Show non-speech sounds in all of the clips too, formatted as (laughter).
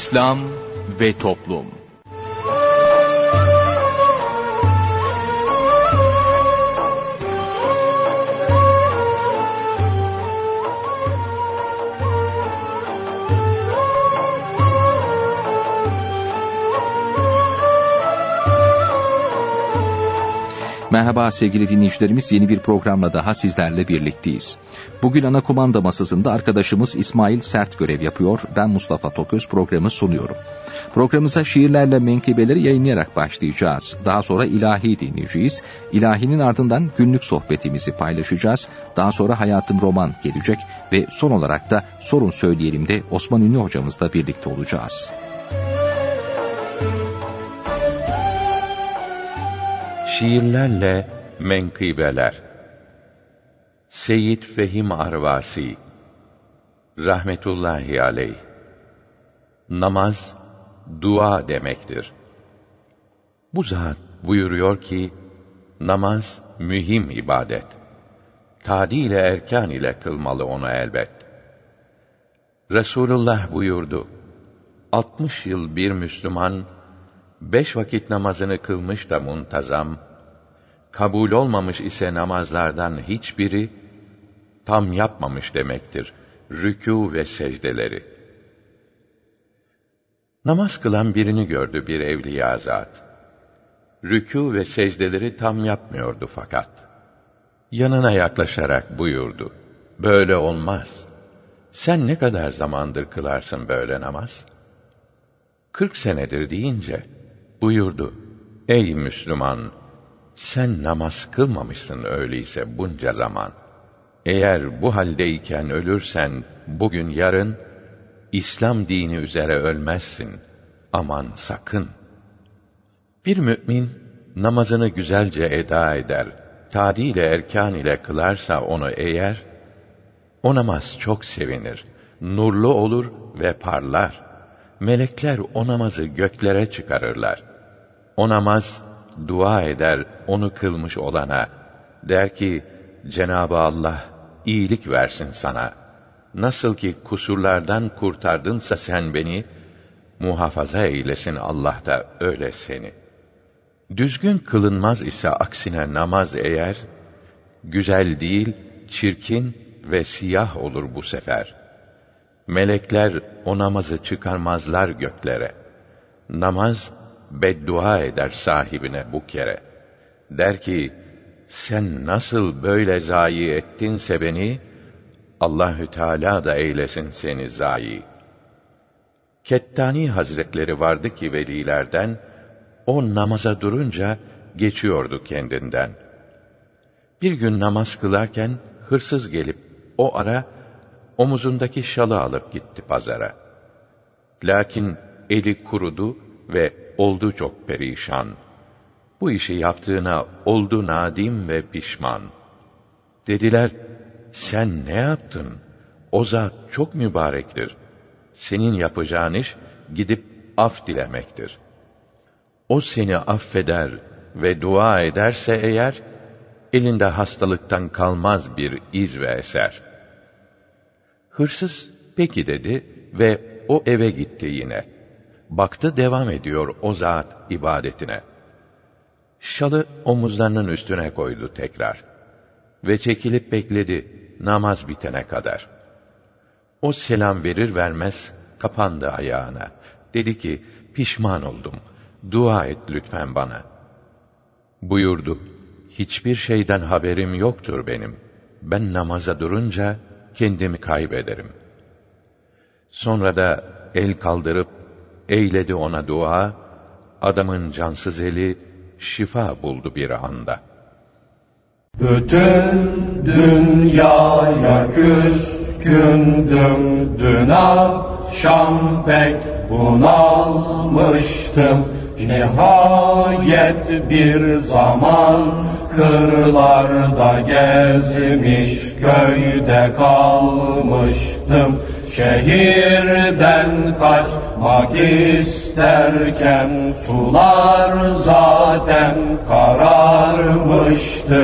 İslam ve Toplum Merhaba sevgili dinleyicilerimiz yeni bir programla daha sizlerle birlikteyiz. Bugün ana kumanda masasında arkadaşımız İsmail Sert görev yapıyor. Ben Mustafa Toköz programı sunuyorum. Programımıza şiirlerle menkıbeleri yayınlayarak başlayacağız. Daha sonra ilahi dinleyeceğiz. İlahinin ardından günlük sohbetimizi paylaşacağız. Daha sonra Hayatım Roman gelecek ve son olarak da Sorun Söyleyelim de Osman Ünlü hocamızla birlikte olacağız. Şiirlerle menkıbeler Seyyid Fehim Arvasi Rahmetullahi aleyh Namaz, dua demektir. Bu zat buyuruyor ki, namaz mühim ibadet. Tadi ile erkan ile kılmalı onu elbet. Resulullah buyurdu, 60 yıl bir Müslüman, beş vakit namazını kılmış da muntazam, kabul olmamış ise namazlardan hiçbiri, tam yapmamış demektir, rükû ve secdeleri. Namaz kılan birini gördü bir evliya zat. Rükû ve secdeleri tam yapmıyordu fakat. Yanına yaklaşarak buyurdu. Böyle olmaz. Sen ne kadar zamandır kılarsın böyle namaz? Kırk senedir deyince, buyurdu. Ey Müslüman! Sen namaz kılmamışsın öyleyse bunca zaman. Eğer bu haldeyken ölürsen, bugün yarın, İslam dini üzere ölmezsin. Aman sakın. Bir mümin, namazını güzelce eda eder, tadi ile erkan ile kılarsa onu eğer, o namaz çok sevinir, nurlu olur ve parlar. Melekler o namazı göklere çıkarırlar. O namaz dua eder onu kılmış olana. Der ki Cenabı Allah iyilik versin sana. Nasıl ki kusurlardan kurtardınsa sen beni, muhafaza eylesin Allah da öyle seni. Düzgün kılınmaz ise aksine namaz eğer, güzel değil, çirkin ve siyah olur bu sefer. Melekler o namazı çıkarmazlar göklere. Namaz, beddua eder sahibine bu kere. Der ki, sen nasıl böyle zayi ettinse beni, Allahü Teala da eylesin seni zayi. Kettani Hazretleri vardı ki velilerden, o namaza durunca geçiyordu kendinden. Bir gün namaz kılarken hırsız gelip o ara omuzundaki şalı alıp gitti pazara. Lakin eli kurudu ve oldu çok perişan. Bu işi yaptığına oldu nadim ve pişman. Dediler, sen ne yaptın? O zat çok mübarektir. Senin yapacağın iş gidip af dilemektir. O seni affeder ve dua ederse eğer, elinde hastalıktan kalmaz bir iz ve eser. Hırsız, peki dedi ve o eve gitti yine. Baktı devam ediyor o zat ibadetine. Şalı omuzlarının üstüne koydu tekrar. Ve çekilip bekledi namaz bitene kadar. O selam verir vermez kapandı ayağına. Dedi ki, pişman oldum. Dua et lütfen bana. Buyurdu, hiçbir şeyden haberim yoktur benim. Ben namaza durunca kendimi kaybederim. Sonra da el kaldırıp eyledi ona dua, adamın cansız eli şifa buldu bir anda. Bütün dünyaya küskündüm dün akşam pek bunalmıştım Nihayet bir zaman kırlarda gezmiş köyde kalmıştım Şehirden kaçmak isterken sular zaten kararmıştı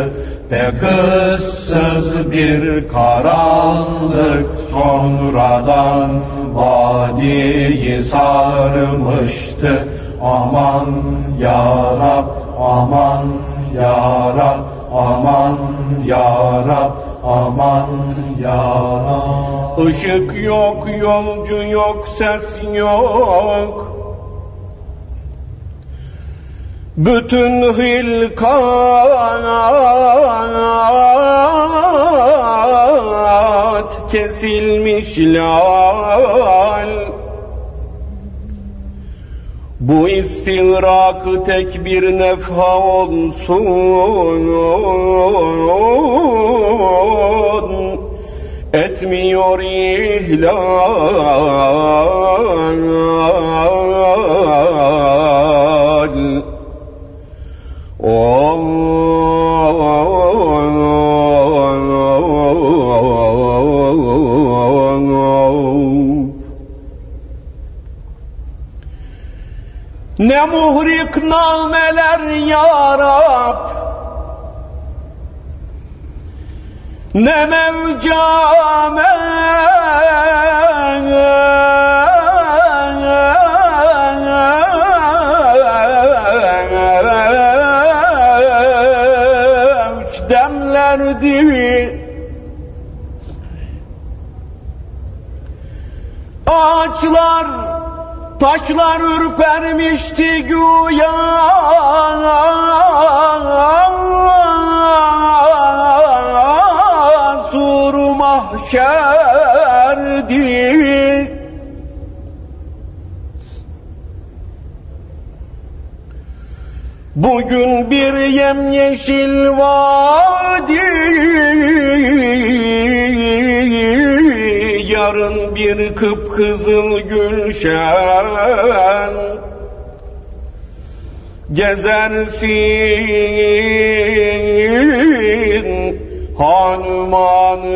de kızsız bir karanlık sonradan vadiyi sarmıştı. Aman ya Rab, aman ya Rab, aman ya Rab, aman ya Rab. Işık yok, yolcu yok, ses yok. Bütün hilkat kesilmiş lal Bu istigrakı tek bir nefha olsun. Etmiyor ihlal ne muhrik nameler ya Rab. Ne mevcame demlerdi Ağaçlar Taşlar ürpermişti güya. Sur mahşerdi. Bugün bir yemyeşil vadi bir kıpkızıl gülşen. Gezersin hanumanın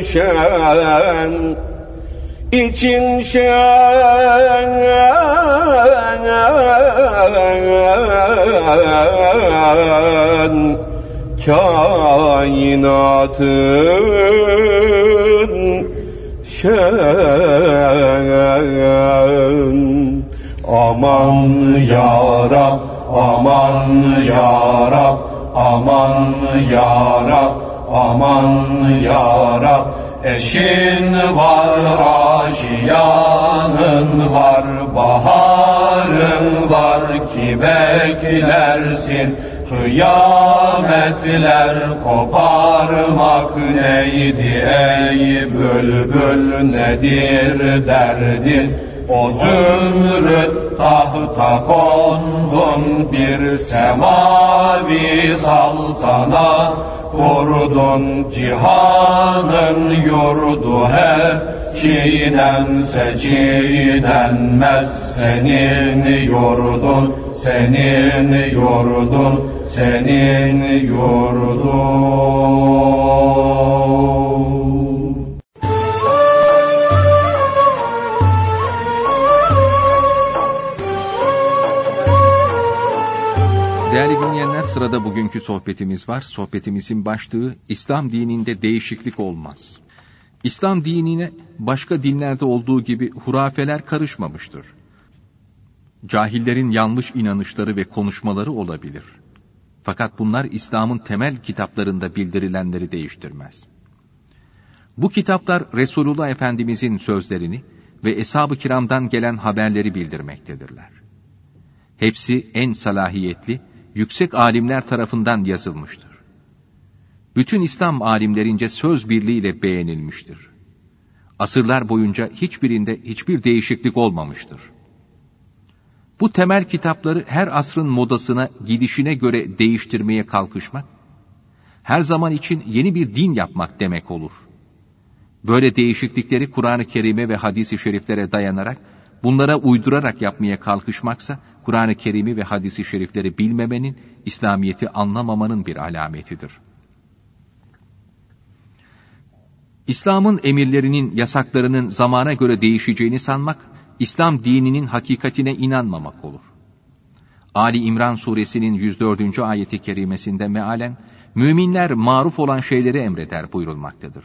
şen. İçin şen. Kainatın şen aman ya Rab aman ya Rab aman ya Rab aman ya Rab Eşin var, aşiyanın var, baharın var ki beklersin. Kıyametler koparmak neydi ey bülbül nedir derdin? O zümrüt tahta kondun bir semavi saltanat kurdun cihanın yurdu hep çiğnense çiğnenmez senin yurdun senin yurdun senin yurdun Değerli dinleyenler sırada bugünkü sohbetimiz var. Sohbetimizin başlığı İslam dininde değişiklik olmaz. İslam dinine başka dinlerde olduğu gibi hurafeler karışmamıştır. Cahillerin yanlış inanışları ve konuşmaları olabilir. Fakat bunlar İslam'ın temel kitaplarında bildirilenleri değiştirmez. Bu kitaplar Resulullah Efendimizin sözlerini ve Eshab-ı Kiram'dan gelen haberleri bildirmektedirler. Hepsi en salahiyetli, yüksek alimler tarafından yazılmıştır. Bütün İslam alimlerince söz birliğiyle beğenilmiştir. Asırlar boyunca hiçbirinde hiçbir değişiklik olmamıştır. Bu temel kitapları her asrın modasına, gidişine göre değiştirmeye kalkışmak, her zaman için yeni bir din yapmak demek olur. Böyle değişiklikleri Kur'an-ı Kerim'e ve hadis-i şeriflere dayanarak, bunlara uydurarak yapmaya kalkışmaksa, Kur'an-ı Kerim'i ve hadisi şerifleri bilmemenin, İslamiyet'i anlamamanın bir alametidir. İslam'ın emirlerinin, yasaklarının zamana göre değişeceğini sanmak, İslam dininin hakikatine inanmamak olur. Ali İmran suresinin 104. ayeti kerimesinde mealen, Müminler maruf olan şeyleri emreder buyurulmaktadır.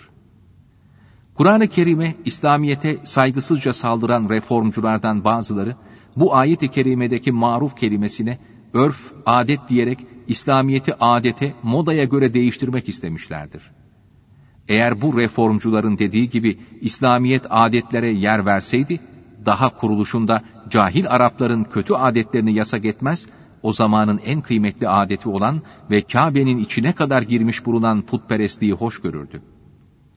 Kur'an-ı Kerim'e, İslamiyet'e saygısızca saldıran reformculardan bazıları, bu ayet-i kerimedeki maruf kelimesine örf, adet diyerek İslamiyet'i adete, modaya göre değiştirmek istemişlerdir. Eğer bu reformcuların dediği gibi İslamiyet adetlere yer verseydi, daha kuruluşunda cahil Arapların kötü adetlerini yasak etmez, o zamanın en kıymetli adeti olan ve Kabe'nin içine kadar girmiş bulunan putperestliği hoş görürdü.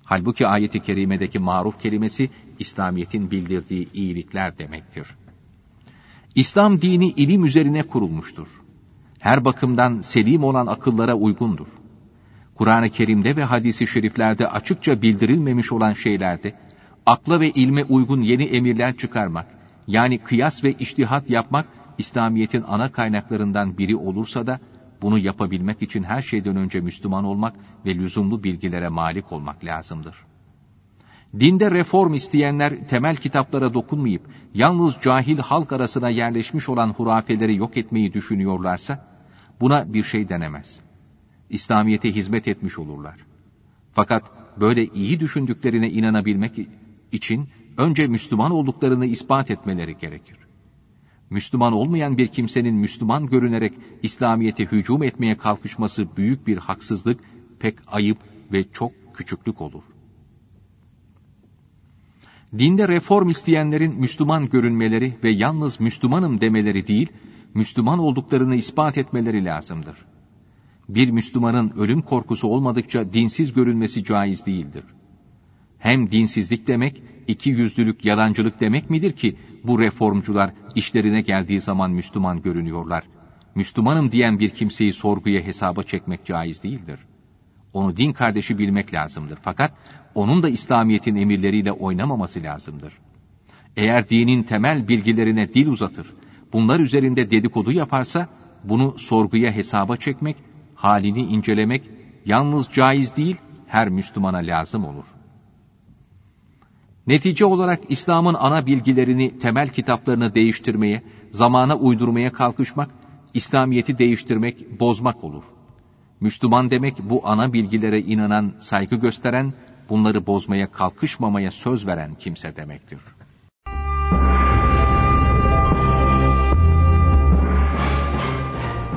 Halbuki ayeti kerimedeki maruf kelimesi İslamiyet'in bildirdiği iyilikler demektir. İslam dini ilim üzerine kurulmuştur. Her bakımdan selim olan akıllara uygundur. Kur'an-ı Kerim'de ve hadisi şeriflerde açıkça bildirilmemiş olan şeylerde, akla ve ilme uygun yeni emirler çıkarmak, yani kıyas ve iştihat yapmak, İslamiyet'in ana kaynaklarından biri olursa da, bunu yapabilmek için her şeyden önce Müslüman olmak ve lüzumlu bilgilere malik olmak lazımdır. Dinde reform isteyenler temel kitaplara dokunmayıp yalnız cahil halk arasına yerleşmiş olan hurafeleri yok etmeyi düşünüyorlarsa buna bir şey denemez. İslamiyete hizmet etmiş olurlar. Fakat böyle iyi düşündüklerine inanabilmek için önce Müslüman olduklarını ispat etmeleri gerekir. Müslüman olmayan bir kimsenin Müslüman görünerek İslamiyete hücum etmeye kalkışması büyük bir haksızlık, pek ayıp ve çok küçüklük olur. Dinde reform isteyenlerin Müslüman görünmeleri ve yalnız Müslümanım demeleri değil, Müslüman olduklarını ispat etmeleri lazımdır. Bir Müslümanın ölüm korkusu olmadıkça dinsiz görünmesi caiz değildir. Hem dinsizlik demek, iki yüzlülük, yalancılık demek midir ki bu reformcular işlerine geldiği zaman Müslüman görünüyorlar? Müslümanım diyen bir kimseyi sorguya hesaba çekmek caiz değildir. Onu din kardeşi bilmek lazımdır. Fakat onun da İslamiyet'in emirleriyle oynamaması lazımdır. Eğer dinin temel bilgilerine dil uzatır, bunlar üzerinde dedikodu yaparsa, bunu sorguya hesaba çekmek, halini incelemek yalnız caiz değil, her Müslümana lazım olur. Netice olarak İslam'ın ana bilgilerini, temel kitaplarını değiştirmeye, zamana uydurmaya kalkışmak, İslamiyet'i değiştirmek, bozmak olur. Müslüman demek bu ana bilgilere inanan, saygı gösteren, bunları bozmaya kalkışmamaya söz veren kimse demektir.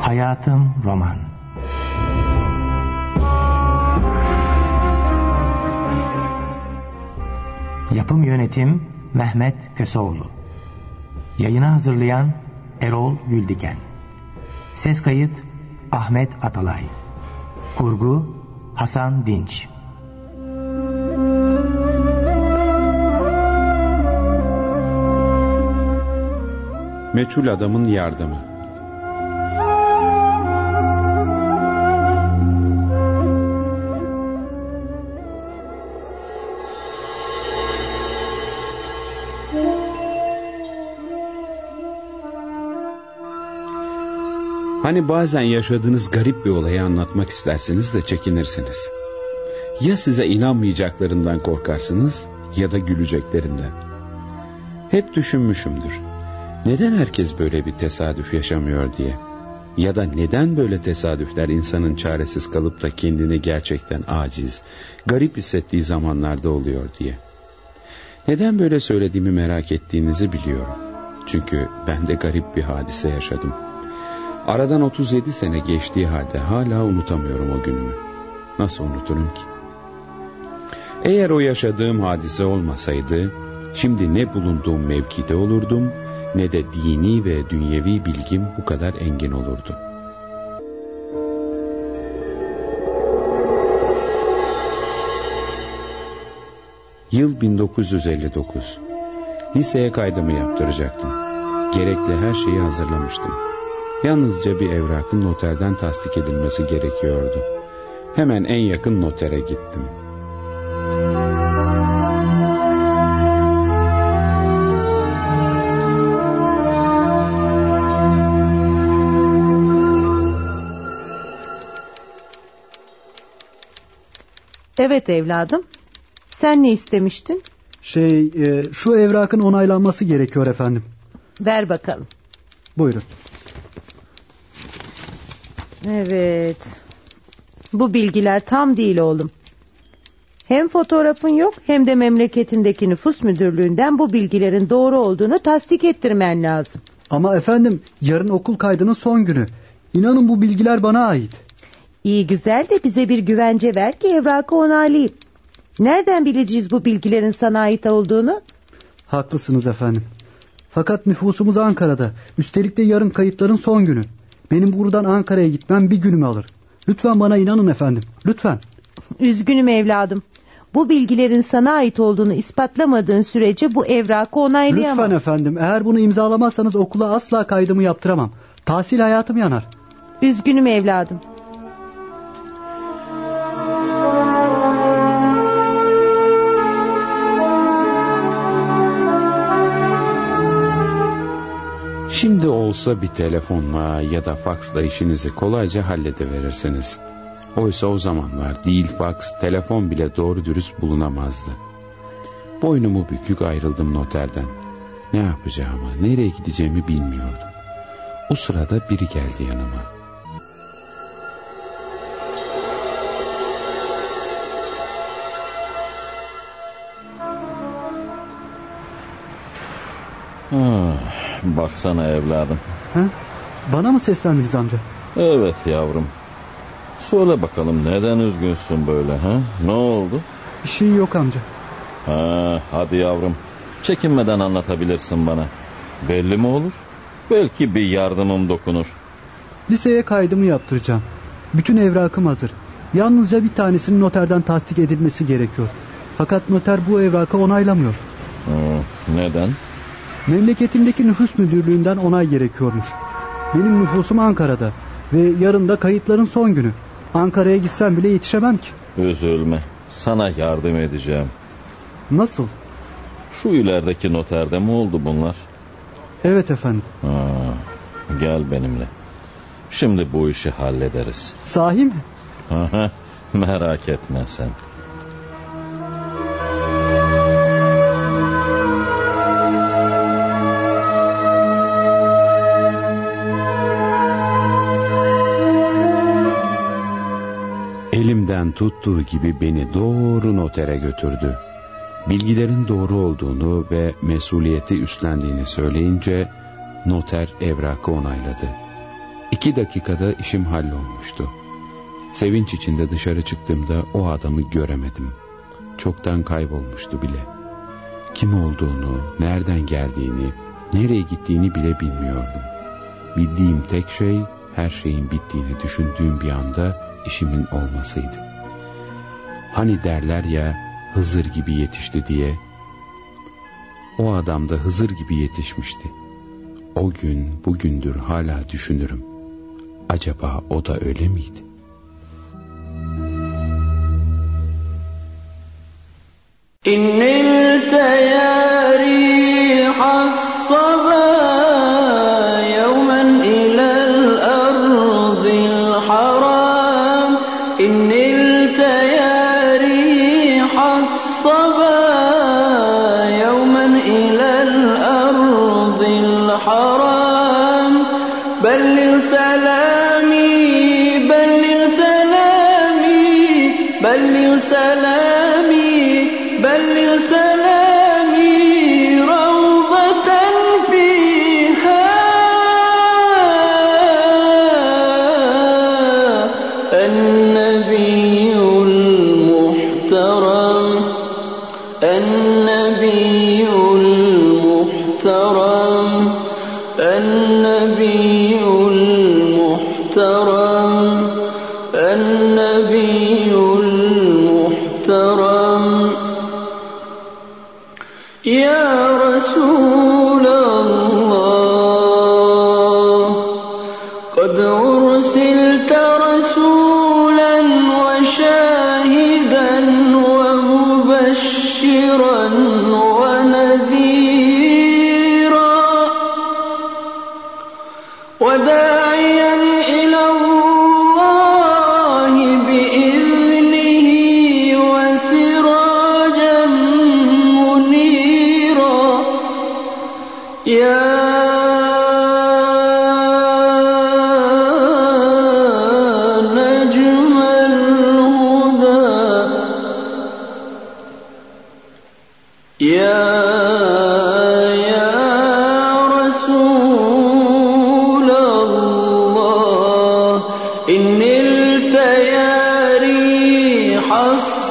Hayatım Roman Yapım Yönetim Mehmet Köseoğlu. Yayını hazırlayan Erol Güldiken. Ses kayıt Ahmet Atalay. Kurgu Hasan Dinç. Meçhul adamın yardımı Hani bazen yaşadığınız garip bir olayı anlatmak istersiniz de çekinirsiniz. Ya size inanmayacaklarından korkarsınız ya da güleceklerinden. Hep düşünmüşümdür. Neden herkes böyle bir tesadüf yaşamıyor diye. Ya da neden böyle tesadüfler insanın çaresiz kalıp da kendini gerçekten aciz, garip hissettiği zamanlarda oluyor diye. Neden böyle söylediğimi merak ettiğinizi biliyorum. Çünkü ben de garip bir hadise yaşadım. Aradan 37 sene geçtiği halde hala unutamıyorum o günümü. Nasıl unuturum ki? Eğer o yaşadığım hadise olmasaydı, şimdi ne bulunduğum mevkide olurdum, ne de dini ve dünyevi bilgim bu kadar engin olurdu. Yıl 1959. Liseye kaydımı yaptıracaktım. Gerekli her şeyi hazırlamıştım. Yalnızca bir evrakın noterden tasdik edilmesi gerekiyordu. Hemen en yakın notere gittim. Evet evladım. Sen ne istemiştin? Şey, e, şu evrakın onaylanması gerekiyor efendim. Ver bakalım. Buyurun. Evet. Bu bilgiler tam değil oğlum. Hem fotoğrafın yok hem de memleketindeki nüfus müdürlüğünden bu bilgilerin doğru olduğunu tasdik ettirmen lazım. Ama efendim yarın okul kaydının son günü. İnanın bu bilgiler bana ait. İyi güzel de bize bir güvence ver ki evrakı onaylayayım. Nereden bileceğiz bu bilgilerin sana ait olduğunu? Haklısınız efendim. Fakat nüfusumuz Ankara'da. Üstelik de yarın kayıtların son günü. Benim buradan Ankara'ya gitmem bir günümü alır. Lütfen bana inanın efendim. Lütfen. Üzgünüm evladım. Bu bilgilerin sana ait olduğunu ispatlamadığın sürece bu evrakı onaylayamam. Lütfen efendim. Eğer bunu imzalamazsanız okula asla kaydımı yaptıramam. Tahsil hayatım yanar. Üzgünüm evladım. Şimdi olsa bir telefonla ya da faksla işinizi kolayca hallediverirsiniz. Oysa o zamanlar değil faks, telefon bile doğru dürüst bulunamazdı. Boynumu bükük ayrıldım noterden. Ne yapacağımı, nereye gideceğimi bilmiyordum. O sırada biri geldi yanıma. Ah, baksana evladım. Ha? Bana mı seslendiniz amca? Evet yavrum. Söyle bakalım neden üzgünsün böyle ha? Ne oldu? Bir şey yok amca. Ha, hadi yavrum. Çekinmeden anlatabilirsin bana. Belli mi olur? Belki bir yardımım dokunur. Liseye kaydımı yaptıracağım. Bütün evrakım hazır. Yalnızca bir tanesinin noterden tasdik edilmesi gerekiyor. Fakat noter bu evrakı onaylamıyor. Ha, neden? Memleketimdeki nüfus müdürlüğünden onay gerekiyormuş. Benim nüfusum Ankara'da ve yarın da kayıtların son günü. Ankara'ya gitsem bile yetişemem ki. Üzülme. Sana yardım edeceğim. Nasıl? Şu ilerideki noterde mi oldu bunlar? Evet efendim. Ha, gel benimle. Şimdi bu işi hallederiz. Sahi mi? Merak etme sen. tuttuğu gibi beni doğru notere götürdü. Bilgilerin doğru olduğunu ve mesuliyeti üstlendiğini söyleyince noter evrakı onayladı. İki dakikada işim hallolmuştu. Sevinç içinde dışarı çıktığımda o adamı göremedim. Çoktan kaybolmuştu bile. Kim olduğunu, nereden geldiğini, nereye gittiğini bile bilmiyordum. Bildiğim tek şey her şeyin bittiğini düşündüğüm bir anda işimin olmasıydı. Hani derler ya Hızır gibi yetişti diye. O adam da Hızır gibi yetişmişti. O gün bugündür hala düşünürüm. Acaba o da öyle miydi? إن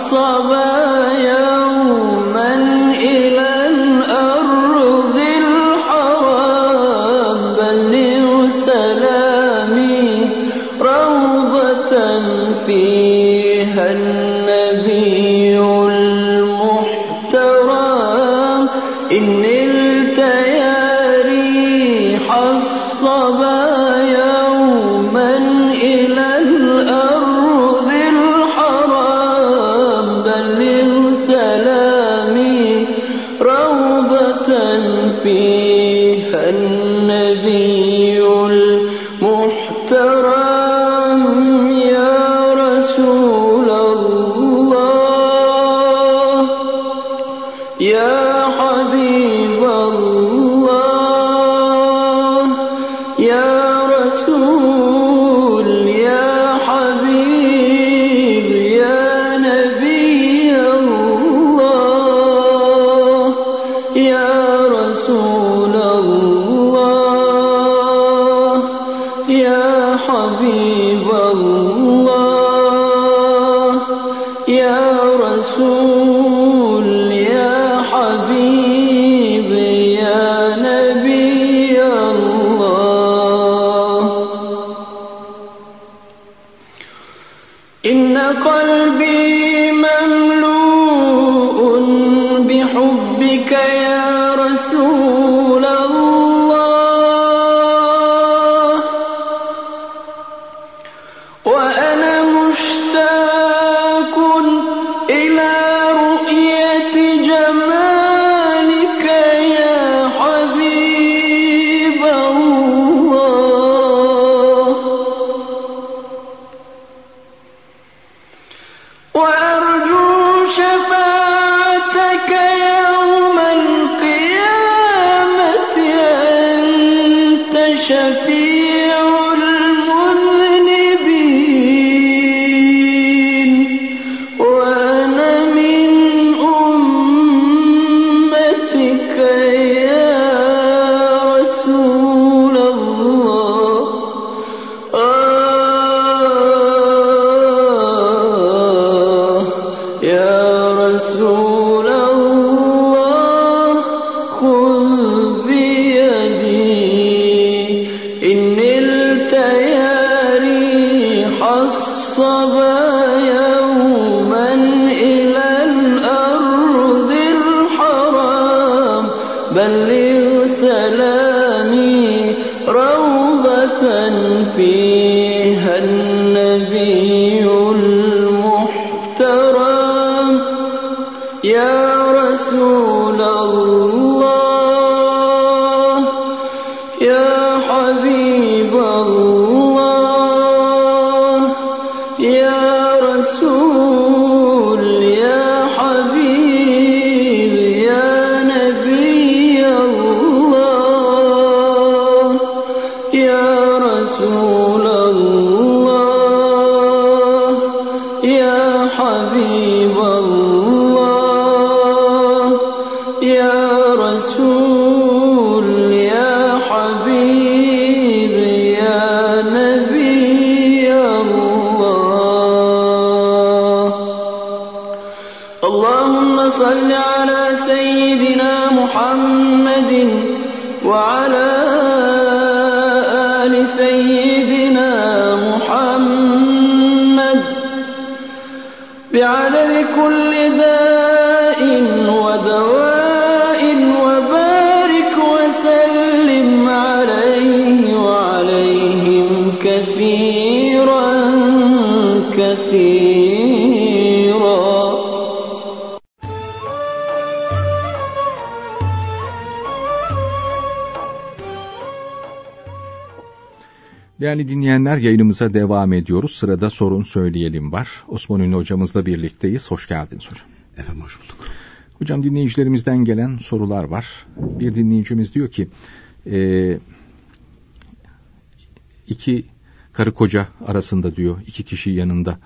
الصبايا صبايا يوم Değerli dinleyenler yayınımıza devam ediyoruz. Sırada sorun söyleyelim var. Osman Ünlü hocamızla birlikteyiz. Hoş geldiniz hocam. Efendim hoş bulduk. Hocam dinleyicilerimizden gelen sorular var. Bir dinleyicimiz diyor ki e, iki karı koca arasında diyor iki kişi yanında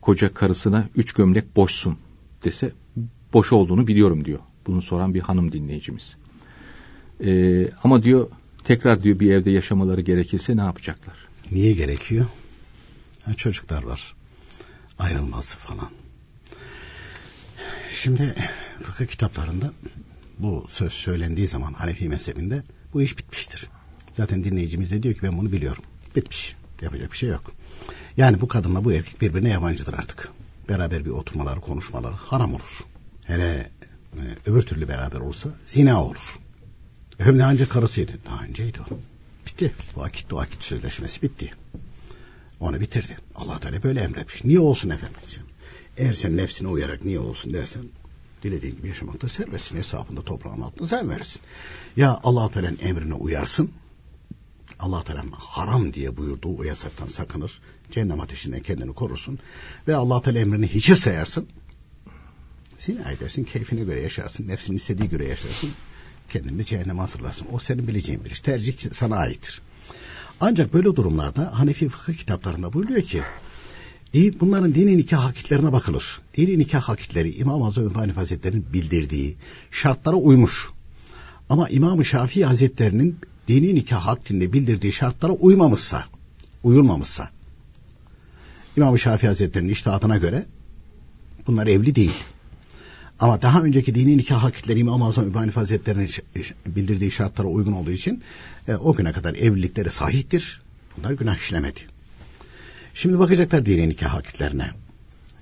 koca karısına üç gömlek boşsun dese boş olduğunu biliyorum diyor. Bunu soran bir hanım dinleyicimiz. E, ama diyor tekrar diyor bir evde yaşamaları gerekirse ne yapacaklar? Niye gerekiyor? Ha, çocuklar var. Ayrılması falan. Şimdi fıkıh kitaplarında bu söz söylendiği zaman Hanefi mezhebinde bu iş bitmiştir. Zaten dinleyicimiz de diyor ki ben bunu biliyorum. Bitmiş. Yapacak bir şey yok. Yani bu kadınla bu erkek birbirine yabancıdır artık. Beraber bir oturmalar, konuşmalar haram olur. Hele e, öbür türlü beraber olsa zina olur. Hem de ancak karısıydı. Daha önceydi o. Bitti. Vakit vakit sözleşmesi bitti. Onu bitirdi. Allah Teala böyle emretmiş. Niye olsun efendim? Eğer sen nefsine uyarak niye olsun dersen dilediğin gibi yaşamakta serbestsin. Hesabında toprağın altında sen verirsin. Ya Allah Teala'nın emrine uyarsın Allah Teala haram diye buyurduğu o yasaktan sakınır. Cehennem ateşinden kendini korursun. Ve Allah Teala emrini hiçe sayarsın. Zina edersin, keyfine göre yaşarsın, nefsinin istediği göre yaşarsın. Kendini cehenneme hatırlarsın. O senin bileceğin bir iş. Tercih sana aittir. Ancak böyle durumlarda Hanefi fıkıh kitaplarında buyuruyor ki bunların dini nikah hakiklerine bakılır. Dini nikah hakikleri İmam Azam Ümmani Hazretleri'nin bildirdiği şartlara uymuş. Ama İmam-ı Şafii Hazretleri'nin dini nikah hakkında bildirdiği şartlara uymamışsa, uyulmamışsa, İmam-ı Şafii Hazretleri'nin iştahatına göre bunlar evli değil. Ama daha önceki dini nikah hakikleri İmam-ı Azam İbrahim Hazretleri'nin bildirdiği şartlara uygun olduğu için e, o güne kadar evlilikleri sahihtir. Bunlar günah işlemedi. Şimdi bakacaklar dini nikah hakiklerine.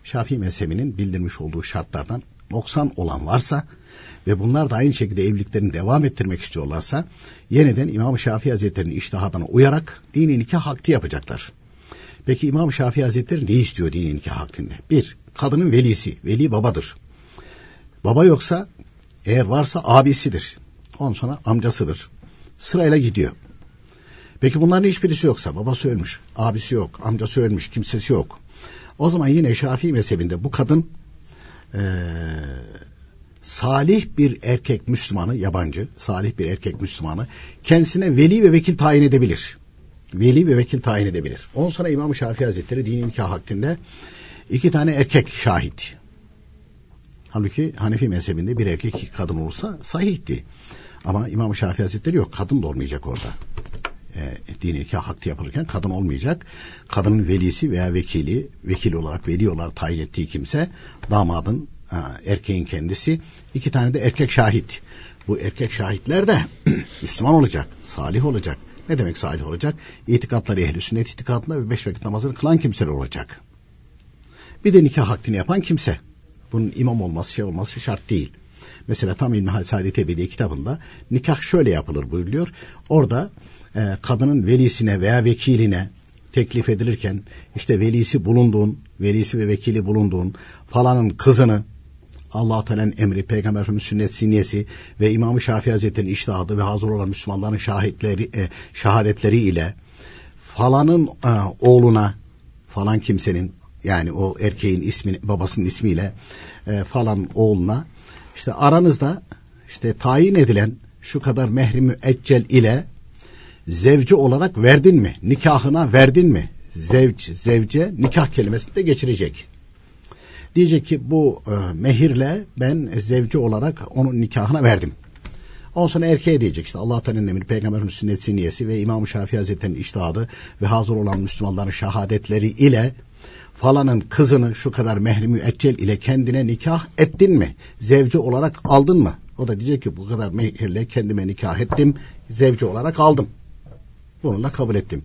Şafii mezhebinin bildirmiş olduğu şartlardan noksan olan varsa ve bunlar da aynı şekilde evliliklerini devam ettirmek istiyorlarsa yeniden İmam Şafii Hazretleri'nin iştihadına uyarak dini nikah hakkı yapacaklar. Peki İmam Şafii Hazretleri ne istiyor dini nikah hakkında? Bir, kadının velisi, veli babadır. Baba yoksa eğer varsa abisidir. Ondan sonra amcasıdır. Sırayla gidiyor. Peki bunların hiçbirisi yoksa babası ölmüş, abisi yok, amcası ölmüş, kimsesi yok. O zaman yine Şafii mezhebinde bu kadın ee, salih bir erkek Müslümanı, yabancı, salih bir erkek Müslümanı kendisine veli ve vekil tayin edebilir. Veli ve vekil tayin edebilir. Ondan sonra İmam-ı Şafii Hazretleri dini nikah hakkında iki tane erkek şahit. Halbuki Hanefi mezhebinde bir erkek kadın olursa sahihti. Ama İmam-ı Şafii Hazretleri yok. Kadın da olmayacak orada. E, dini nikah hakkı yapılırken kadın olmayacak. Kadının velisi veya vekili, vekil olarak, veli olarak tayin ettiği kimse damadın Ha, erkeğin kendisi. iki tane de erkek şahit. Bu erkek şahitler de (clears throat) Müslüman olacak, salih olacak. Ne demek salih olacak? İtikatları ehli sünnet itikadında ve beş vakit namazını kılan kimseler olacak. Bir de nikah hakkını yapan kimse. Bunun imam olması şey olması şart değil. Mesela tam İlmihal Saadet Ebedi kitabında nikah şöyle yapılır buyuruyor. Orada e, kadının velisine veya vekiline teklif edilirken işte velisi bulunduğun, velisi ve vekili bulunduğun falanın kızını Allah Teala'nın emri, Peygamber Efendimiz sünnet siniyesi ve İmam-ı Şafii Hazretleri'nin iştihadı ve hazır olan Müslümanların şahitleri, e, şehadetleri ile falanın e, oğluna falan kimsenin yani o erkeğin ismi babasının ismiyle e, falan oğluna işte aranızda işte tayin edilen şu kadar mehri müeccel ile zevci olarak verdin mi? Nikahına verdin mi? Zevc, zevce nikah kelimesini de geçirecek. Diyecek ki bu e, mehirle ben zevci olarak onun nikahına verdim. Ondan sonra erkeğe diyecek işte Allah Teala'nın emri, Peygamberin sünnet siniyesi ve İmam-ı Şafii Hazretleri'nin iştihadı ve hazır olan Müslümanların şehadetleri ile falanın kızını şu kadar mehri müeccel ile kendine nikah ettin mi? Zevci olarak aldın mı? O da diyecek ki bu kadar mehirle kendime nikah ettim, zevci olarak aldım. Bunu da kabul ettim.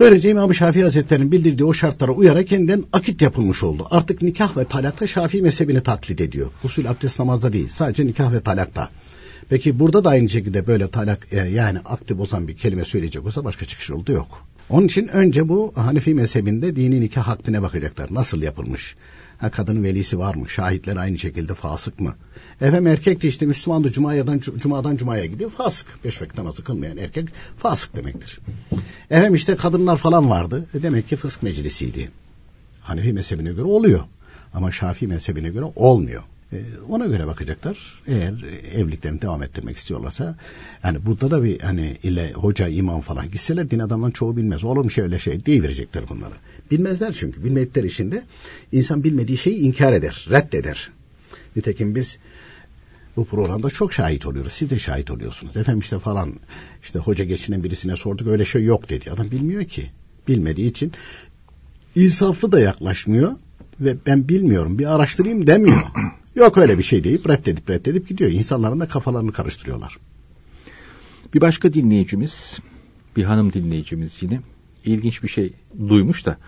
Böylece İmam Şafii Hazretleri'nin bildirdiği o şartlara uyarak kendinden akit yapılmış oldu. Artık nikah ve talakta Şafii mezhebini taklit ediyor. Usul abdest namazda değil sadece nikah ve talakta. Peki burada da aynı şekilde böyle talak e, yani akti bozan bir kelime söyleyecek olsa başka çıkış yolu yok. Onun için önce bu Hanefi mezhebinde dini nikah hakkına bakacaklar. Nasıl yapılmış? Ha, kadının velisi var mı? Şahitler aynı şekilde fasık mı? Efendim erkek de işte Müslüman da Cuma'dan, Cuma'dan Cuma'ya gidiyor. Fasık. Beş vakit namazı kılmayan erkek fasık demektir. Efendim işte kadınlar falan vardı. E demek ki fısk meclisiydi. Hanefi mezhebine göre oluyor. Ama Şafii mezhebine göre olmuyor. E, ona göre bakacaklar. Eğer evliliklerini devam ettirmek istiyorlarsa yani burada da bir hani ile hoca imam falan gitseler din adamların çoğu bilmez. Olur mu şöyle şey diye verecekler bunları. Bilmezler çünkü. Bilmedikleri işinde insan bilmediği şeyi inkar eder, reddeder. Nitekim biz bu programda çok şahit oluyoruz. Siz de şahit oluyorsunuz. Efendim işte falan işte hoca geçinen birisine sorduk öyle şey yok dedi. Adam bilmiyor ki. Bilmediği için insaflı da yaklaşmıyor ve ben bilmiyorum bir araştırayım demiyor. Yok öyle bir şey deyip reddedip reddedip gidiyor. İnsanların da kafalarını karıştırıyorlar. Bir başka dinleyicimiz, bir hanım dinleyicimiz yine ilginç bir şey duymuş da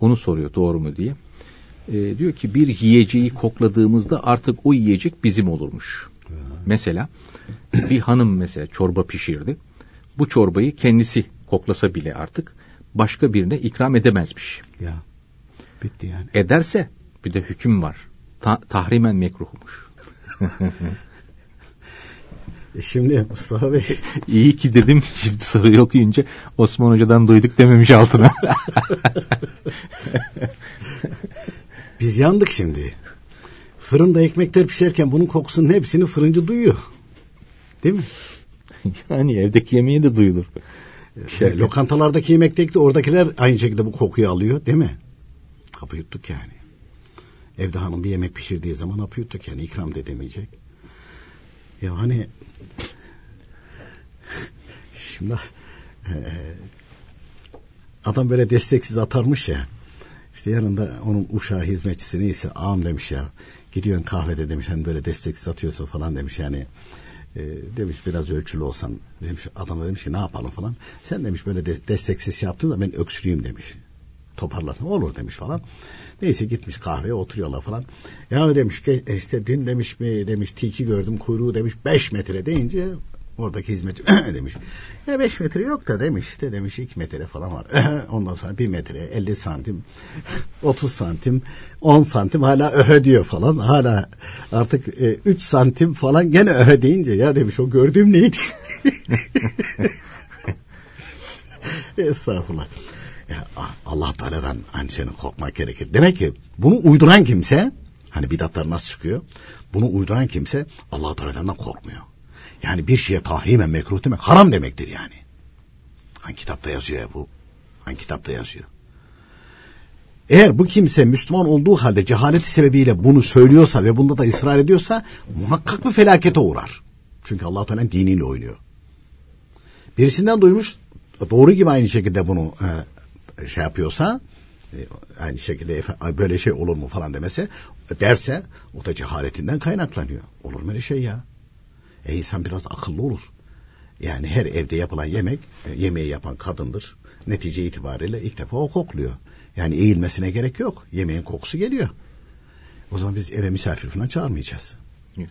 onu soruyor doğru mu diye. E, diyor ki bir yiyeceği kokladığımızda artık o yiyecek bizim olurmuş. Mesela bir hanım mesela çorba pişirdi. Bu çorbayı kendisi koklasa bile artık başka birine ikram edemezmiş. Ya bitti yani. Ederse bir de hüküm var. Ta tahrimen mekruhmuş. E Şimdi Mustafa Bey İyi ki dedim şimdi soruyu okuyunca Osman Hoca'dan duyduk dememiş altına. (laughs) biz yandık şimdi. Fırında ekmekler pişerken bunun kokusunun hepsini fırıncı duyuyor. Değil mi? yani evdeki yemeği de duyulur. E, lokantalardaki yemekteki de oradakiler aynı şekilde bu kokuyu alıyor değil mi? Kapı yuttuk yani. Evde hanım bir yemek pişirdiği zaman hapı yuttuk yani ikram da edemeyecek. Ya hani şimdi e, adam böyle desteksiz atarmış ya. İşte yanında onun uşağı hizmetçisi neyse ağam demiş ya. Gidiyorsun kahvede demiş hani böyle desteksiz atıyorsun falan demiş yani. E, demiş biraz ölçülü olsan demiş adam da demiş ki ne yapalım falan. Sen demiş böyle de, desteksiz şey yaptın da ben öksüreyim demiş. Toparlasın olur demiş falan. Neyse gitmiş kahveye oturuyorlar falan. Ya demiş ki e, işte dün demiş mi demiş tiki gördüm kuyruğu demiş 5 metre deyince oradaki hizmetçi (clears throat) demiş. Ya 5 metre yok da demiş işte demiş 2 metre falan var. (clears throat) Ondan sonra 1 metre 50 santim (laughs) 30 santim 10 santim hala öhe diyor falan. Hala artık 3 santim falan gene öhe deyince ya demiş o gördüğüm neydi? (laughs) Estağfurullah. Allah Teala'dan hani senin korkmak gerekir. Demek ki bunu uyduran kimse hani bidatlar nasıl çıkıyor? Bunu uyduran kimse Allah Teala'dan korkmuyor. Yani bir şeye tahrimen mekruh demek haram demektir yani. Hangi kitapta yazıyor ya bu? Hangi kitapta yazıyor? Eğer bu kimse Müslüman olduğu halde cehaleti sebebiyle bunu söylüyorsa ve bunda da ısrar ediyorsa muhakkak bir felakete uğrar. Çünkü Allah Teala diniyle oynuyor. Birisinden duymuş doğru gibi aynı şekilde bunu e, şey yapıyorsa e, aynı şekilde böyle şey olur mu falan demese derse o da cehaletinden kaynaklanıyor. Olur mu öyle şey ya? E insan biraz akıllı olur. Yani her evde yapılan yemek e, yemeği yapan kadındır. Netice itibariyle ilk defa o kokluyor. Yani eğilmesine gerek yok. Yemeğin kokusu geliyor. O zaman biz eve misafir falan çağırmayacağız.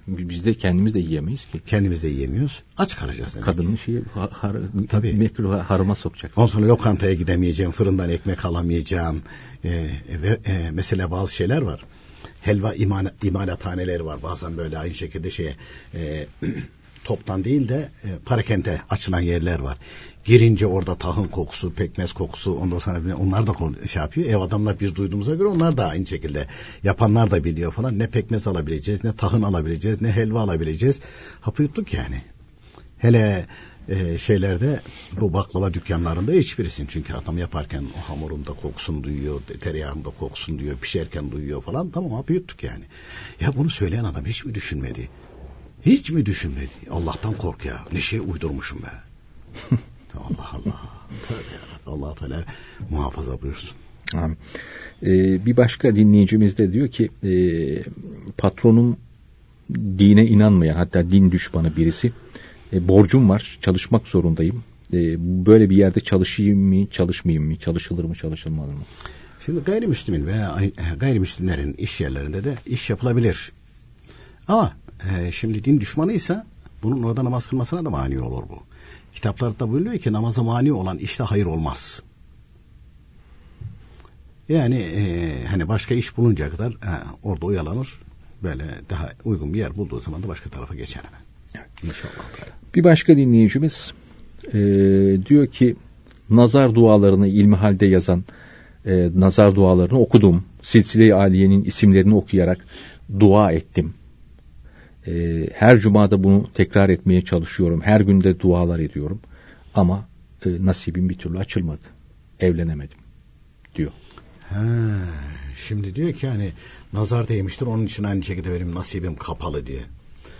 Biz de kendimiz de yiyemeyiz ki. Kendimiz de yiyemiyoruz. Aç kalacağız demek Kadının şeyi har, har, Tabii. mekruh harama sokacak. Ondan sonra lokantaya gidemeyeceğim, fırından ekmek alamayacağım. Ee, ve e, mesela bazı şeyler var. Helva imal, imalathaneleri var. Bazen böyle aynı şekilde şeye e, (clears throat) toptan değil de e, parakente açılan yerler var. Girince orada tahın kokusu, pekmez kokusu ondan sonra onlar da şey yapıyor. Ev adamlar biz duyduğumuza göre onlar da aynı şekilde yapanlar da biliyor falan. Ne pekmez alabileceğiz, ne tahın alabileceğiz, ne helva alabileceğiz. Hapı yuttuk yani. Hele e, şeylerde bu baklava dükkanlarında hiçbirisin. Çünkü adam yaparken o hamurunda kokusunu duyuyor, tereyağında kokusunu duyuyor, pişerken duyuyor falan. Tamam hapı yuttuk yani. Ya bunu söyleyen adam hiç mi düşünmedi? Hiç mi düşünmedi? Allah'tan kork ya. Ne şey uydurmuşum be. (laughs) Allah Allah. Allah Teala muhafaza buyursun. Amin. Ee, bir başka dinleyicimiz de diyor ki e, patronum dine inanmayan hatta din düşmanı birisi. E, borcum var çalışmak zorundayım. E, böyle bir yerde çalışayım mı çalışmayayım mı çalışılır mı çalışılmalı mı? Şimdi gayrimüslimin veya gayrimüslimlerin iş yerlerinde de iş yapılabilir. Ama e, şimdi din düşmanıysa bunun orada namaz kılmasına da mani olur bu. Kitaplarda buyuruyor ki namaza mani olan işte hayır olmaz. Yani e, hani başka iş bulunca kadar e, orada uyalanır. Böyle daha uygun bir yer bulduğu zaman da başka tarafa geçer hemen. Evet. İnşallah. Bir başka dinleyicimiz e, diyor ki nazar dualarını ilmi halde yazan e, nazar dualarını okudum. Silsile-i Aliye'nin isimlerini okuyarak dua ettim. E, her cumada bunu tekrar etmeye çalışıyorum. Her günde dualar ediyorum. Ama e, nasibim bir türlü açılmadı. Evlenemedim diyor. Ha, şimdi diyor ki hani nazar değmiştir onun için aynı şekilde benim nasibim kapalı diye.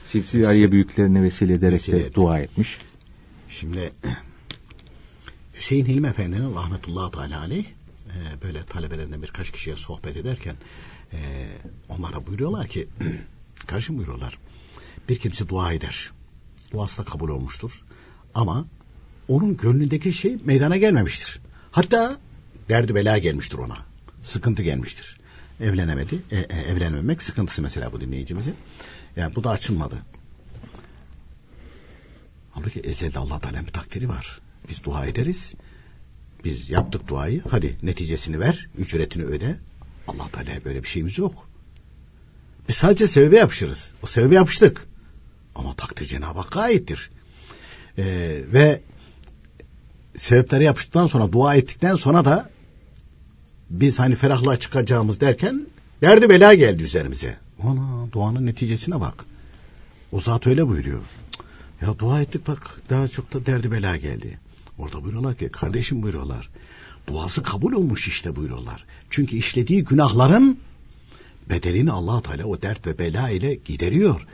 Silsile Aliye büyüklerine vesile ederek vesile de dua etmiş. Şimdi (clears throat) Hüseyin Hilmi Efendi'nin rahmetullahi teala aleyh e, böyle talebelerinden birkaç kişiye sohbet ederken e, onlara buyuruyorlar ki (clears throat) karşı buyuruyorlar bir kimse dua eder. Duası da kabul olmuştur. Ama onun gönlündeki şey meydana gelmemiştir. Hatta derdi bela gelmiştir ona. Sıkıntı gelmiştir. Evlenemedi. E, e, evlenmemek sıkıntısı mesela bu dinleyicimizin. Yani bu da açılmadı. Halbuki ezelde Allah Teala'nın takdiri var. Biz dua ederiz. Biz yaptık duayı. Hadi neticesini ver. Ücretini öde. Allah Teala böyle bir şeyimiz yok. Biz sadece sebebe yapışırız. O sebebe yapıştık. Ama takdir Cenab-ı Hakk'a aittir. Ee, ve sebepleri yapıştıktan sonra dua ettikten sonra da biz hani ferahlığa çıkacağımız derken derdi bela geldi üzerimize. Ana duanın neticesine bak. O zat öyle buyuruyor. Ya dua ettik bak daha çok da derdi bela geldi. Orada buyuruyorlar ki kardeşim buyuruyorlar. Duası kabul olmuş işte buyuruyorlar. Çünkü işlediği günahların bedelini allah Teala o dert ve bela ile gideriyor.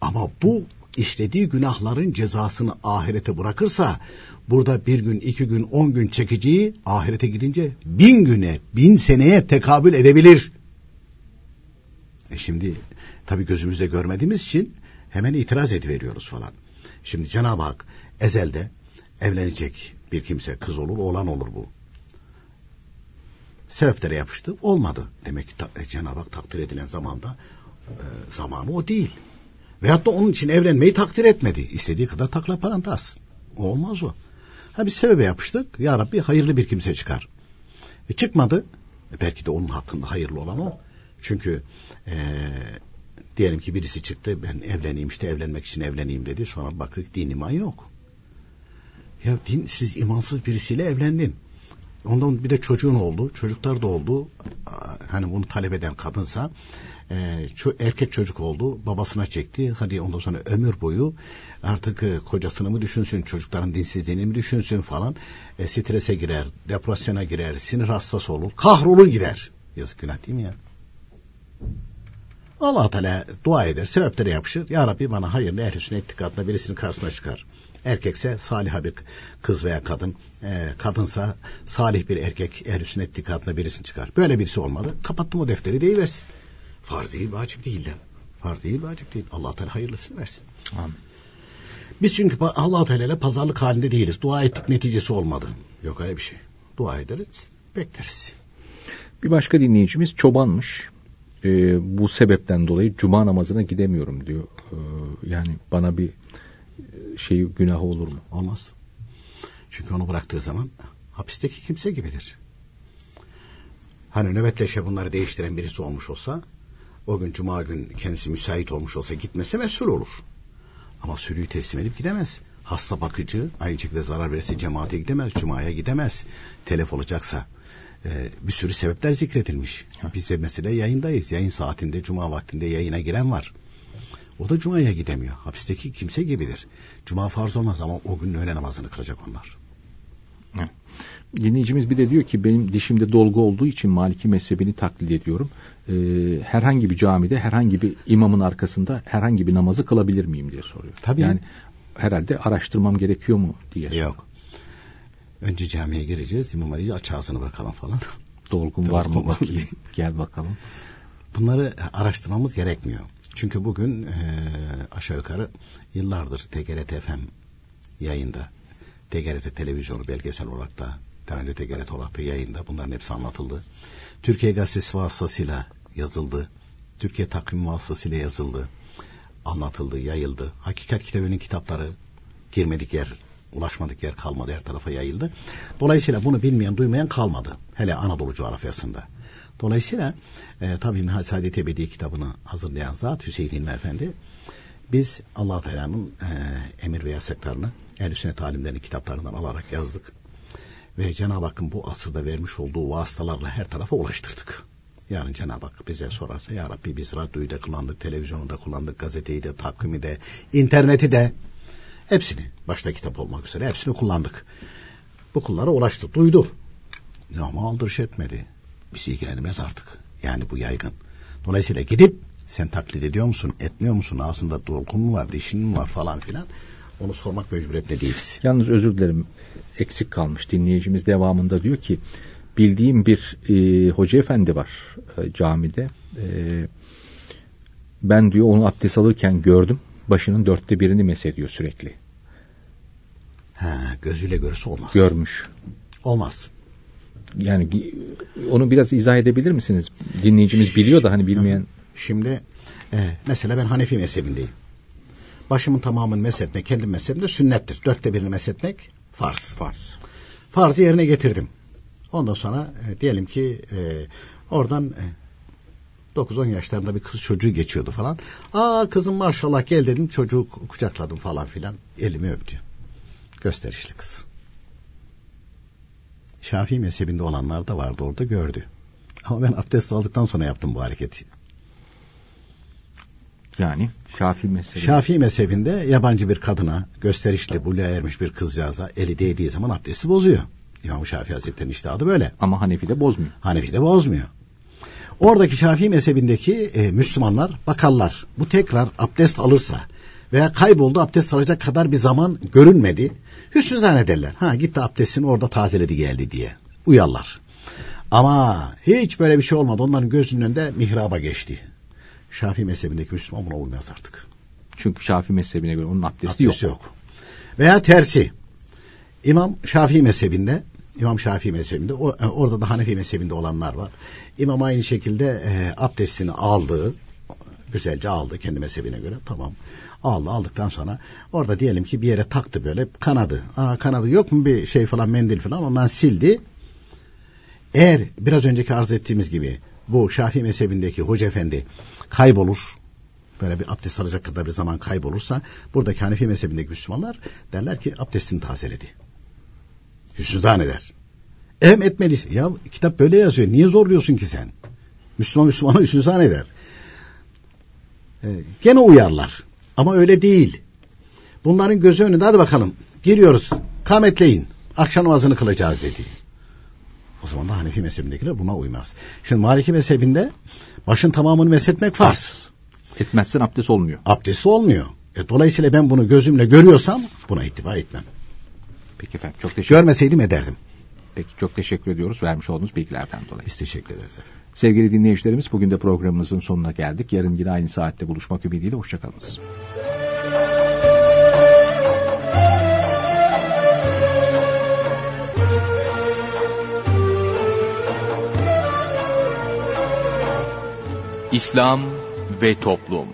Ama bu işlediği günahların cezasını ahirete bırakırsa burada bir gün, iki gün, on gün çekeceği ahirete gidince bin güne, bin seneye tekabül edebilir. E şimdi tabi gözümüzde görmediğimiz için hemen itiraz ediveriyoruz falan. Şimdi Cenab-ı Hak ezelde evlenecek bir kimse kız olur oğlan olur bu. Sebeplere yapıştı olmadı. Demek ki e, Cenab-ı Hak takdir edilen zamanda e, zamanı o değil. Veyahut da onun için evlenmeyi takdir etmedi. İstediği kadar takla parantı alsın. O olmaz o. Ha biz sebebe yapıştık. Ya Rabbi hayırlı bir kimse çıkar. E çıkmadı. E belki de onun hakkında hayırlı olan o. Çünkü e, diyelim ki birisi çıktı ben evleneyim işte evlenmek için evleneyim dedi. Sonra baktık din iman yok. Ya din siz imansız birisiyle evlendin. Ondan bir de çocuğun oldu. Çocuklar da oldu. Hani bunu talep eden kadınsa e, erkek çocuk oldu. Babasına çekti. Hadi ondan sonra ömür boyu artık e, kocasını mı düşünsün, çocukların dinsizliğini mi düşünsün falan. E, strese girer, depresyona girer, sinir hastası olur, kahrolur gider. Yazık günah değil mi ya? allah Teala dua eder, sebeplere yapışır. Ya Rabbi bana hayırlı ehl-i sünnet birisinin karşısına çıkar. Erkekse salih bir kız veya kadın, e, kadınsa salih bir erkek ehl-i sünnet itikadına birisini çıkar. Böyle birisi olmadı. Kapattım o defteri deyiversin. Farz değil, vacip değil de. Farz değil, vacip değil. allah Teala hayırlısını versin. Amin. Biz çünkü allah Teala ile pazarlık halinde değiliz. Dua ettik neticesi olmadı. Yok öyle bir şey. Dua ederiz, bekleriz. Bir başka dinleyicimiz çobanmış e, bu sebepten dolayı cuma namazına gidemiyorum diyor. E, yani bana bir şey günah olur mu? Olmaz. Çünkü onu bıraktığı zaman hapisteki kimse gibidir. Hani nöbetleşe bunları değiştiren birisi olmuş olsa o gün cuma gün kendisi müsait olmuş olsa gitmese mesul olur. Ama sürüyü teslim edip gidemez. Hasta bakıcı aynı şekilde zarar verirse cemaate gidemez, cumaya gidemez. Telef olacaksa e, bir sürü sebepler zikredilmiş. Biz de mesela yayındayız. Yayın saatinde, cuma vaktinde yayına giren var. O da cumaya gidemiyor. Hapisteki kimse gibidir. Cuma farz olmaz ama o gün öğle namazını kılacak onlar. Evet. Dinleyicimiz bir de diyor ki benim dişimde dolgu olduğu için Maliki mezhebini taklit ediyorum. Ee, herhangi bir camide herhangi bir imamın arkasında herhangi bir namazı kılabilir miyim diye soruyor. Tabii. Yani herhalde araştırmam gerekiyor mu diye. Yok. Önce camiye gireceğiz. İmam Ali aç ağzını bakalım falan. Dolgun var mı bakayım. Gel bakalım. Bunları araştırmamız gerekmiyor. Çünkü bugün e, aşağı yukarı yıllardır TGRT FM yayında, TGRT televizyonu belgesel olarak da, daha TGRT olarak da yayında bunların hepsi anlatıldı. Türkiye Gazetesi vasıtasıyla yazıldı. Türkiye Takvim vasıtasıyla yazıldı. Anlatıldı, yayıldı. Hakikat kitabının kitapları girmedik yer ulaşmadık yer kalmadı her tarafa yayıldı. Dolayısıyla bunu bilmeyen duymayan kalmadı. Hele Anadolu coğrafyasında. Dolayısıyla e, tabii Saadet Ebedi kitabını hazırlayan zat Hüseyin İlmi Efendi biz allah Teala'nın e, emir ve yasaklarını ehl sünnet alimlerinin kitaplarından alarak yazdık. Ve Cenab-ı Hakk'ın bu asırda vermiş olduğu vasıtalarla her tarafa ulaştırdık. Yani Cenab-ı Hak bize sorarsa ya Rabbi biz radyoyu da kullandık, televizyonu da kullandık, gazeteyi de, takvimi de, interneti de hepsini başta kitap olmak üzere hepsini kullandık. Bu kullara ulaştı, duydu. Ama aldırış etmedi bizi ilgilenmez artık. Yani bu yaygın. Dolayısıyla gidip sen taklit ediyor musun, etmiyor musun, ağzında dolgun mu var, dişin mi var falan filan onu sormak mecburiyetinde değiliz. Yalnız özür dilerim eksik kalmış dinleyicimiz devamında diyor ki bildiğim bir e, hoca efendi var e, camide. E, ben diyor onu abdest alırken gördüm. Başının dörtte birini mesediyor sürekli. Ha, gözüyle görürse olmaz. Görmüş. Olmaz yani onu biraz izah edebilir misiniz? Dinleyicimiz biliyor da hani bilmeyen. Şimdi e, mesela ben Hanefi mezhebindeyim. Başımın tamamını meshetmek kendim mezhebimde sünnettir. Dörtte birini meshetmek farz. Farz. Farzı yerine getirdim. Ondan sonra e, diyelim ki e, oradan e, 9-10 yaşlarında bir kız çocuğu geçiyordu falan. Aa kızım maşallah gel dedim çocuğu kucakladım falan filan. Elimi öptü. Gösterişli kız. Şafii mezhebinde olanlar da vardı orada gördü. Ama ben abdest aldıktan sonra yaptım bu hareketi. Yani Şafii mezhebi. Şafii mezhebinde yabancı bir kadına gösterişli buluğa ermiş bir kızcağıza eli değdiği zaman abdesti bozuyor. İmam Şafii Hazretleri'nin iştihadı böyle. Ama Hanefi de bozmuyor. Hanefi de bozmuyor. Oradaki Şafii mezhebindeki e, Müslümanlar bakarlar. Bu tekrar abdest alırsa veya kayboldu abdest alacak kadar bir zaman görünmedi. Hüsnü zannederler. Ha gitti abdestini orada tazeledi geldi diye. Uyarlar. Ama hiç böyle bir şey olmadı. Onların gözünün önünde mihraba geçti. Şafii mezhebindeki Müslüman buna uymaz artık. Çünkü Şafii mezhebine göre onun abdesti, Abdesti yok. yok. Veya tersi. İmam Şafii mezhebinde İmam Şafii mezhebinde e, orada da Hanefi mezhebinde olanlar var. İmam aynı şekilde e, abdestini aldı. Güzelce aldı kendi mezhebine göre. Tamam. Aldı aldıktan sonra orada diyelim ki bir yere taktı böyle kanadı. Aa kanadı yok mu bir şey falan mendil falan ondan sildi. Eğer biraz önceki arz ettiğimiz gibi bu Şafii mezhebindeki hoca efendi kaybolur böyle bir abdest alacak kadar bir zaman kaybolursa buradaki Hanefi mezhebindeki Müslümanlar derler ki abdestini tazeledi. Hüsnüzan eder. Em etmelisin. Ya kitap böyle yazıyor. Niye zorluyorsun ki sen? Müslüman Müslümana hüsnüzan eder. Gene uyarlar. Ama öyle değil. Bunların gözü önünde hadi bakalım. Giriyoruz. Kametleyin. Akşam namazını kılacağız dedi. O zaman da Hanefi mezhebindekiler buna uymaz. Şimdi Maliki mezhebinde başın tamamını meshetmek farz. Etmezsen abdest olmuyor. Abdesti olmuyor. E, dolayısıyla ben bunu gözümle görüyorsam buna ittiba etmem. Peki efendim çok teşekkür Görmeseydim ederdim. Peki çok teşekkür ediyoruz vermiş olduğunuz bilgilerden dolayı. Biz teşekkür ederiz efendim. Sevgili dinleyicilerimiz bugün de programımızın sonuna geldik. Yarın yine aynı saatte buluşmak ümidiyle hoşçakalınız. İslam ve Toplum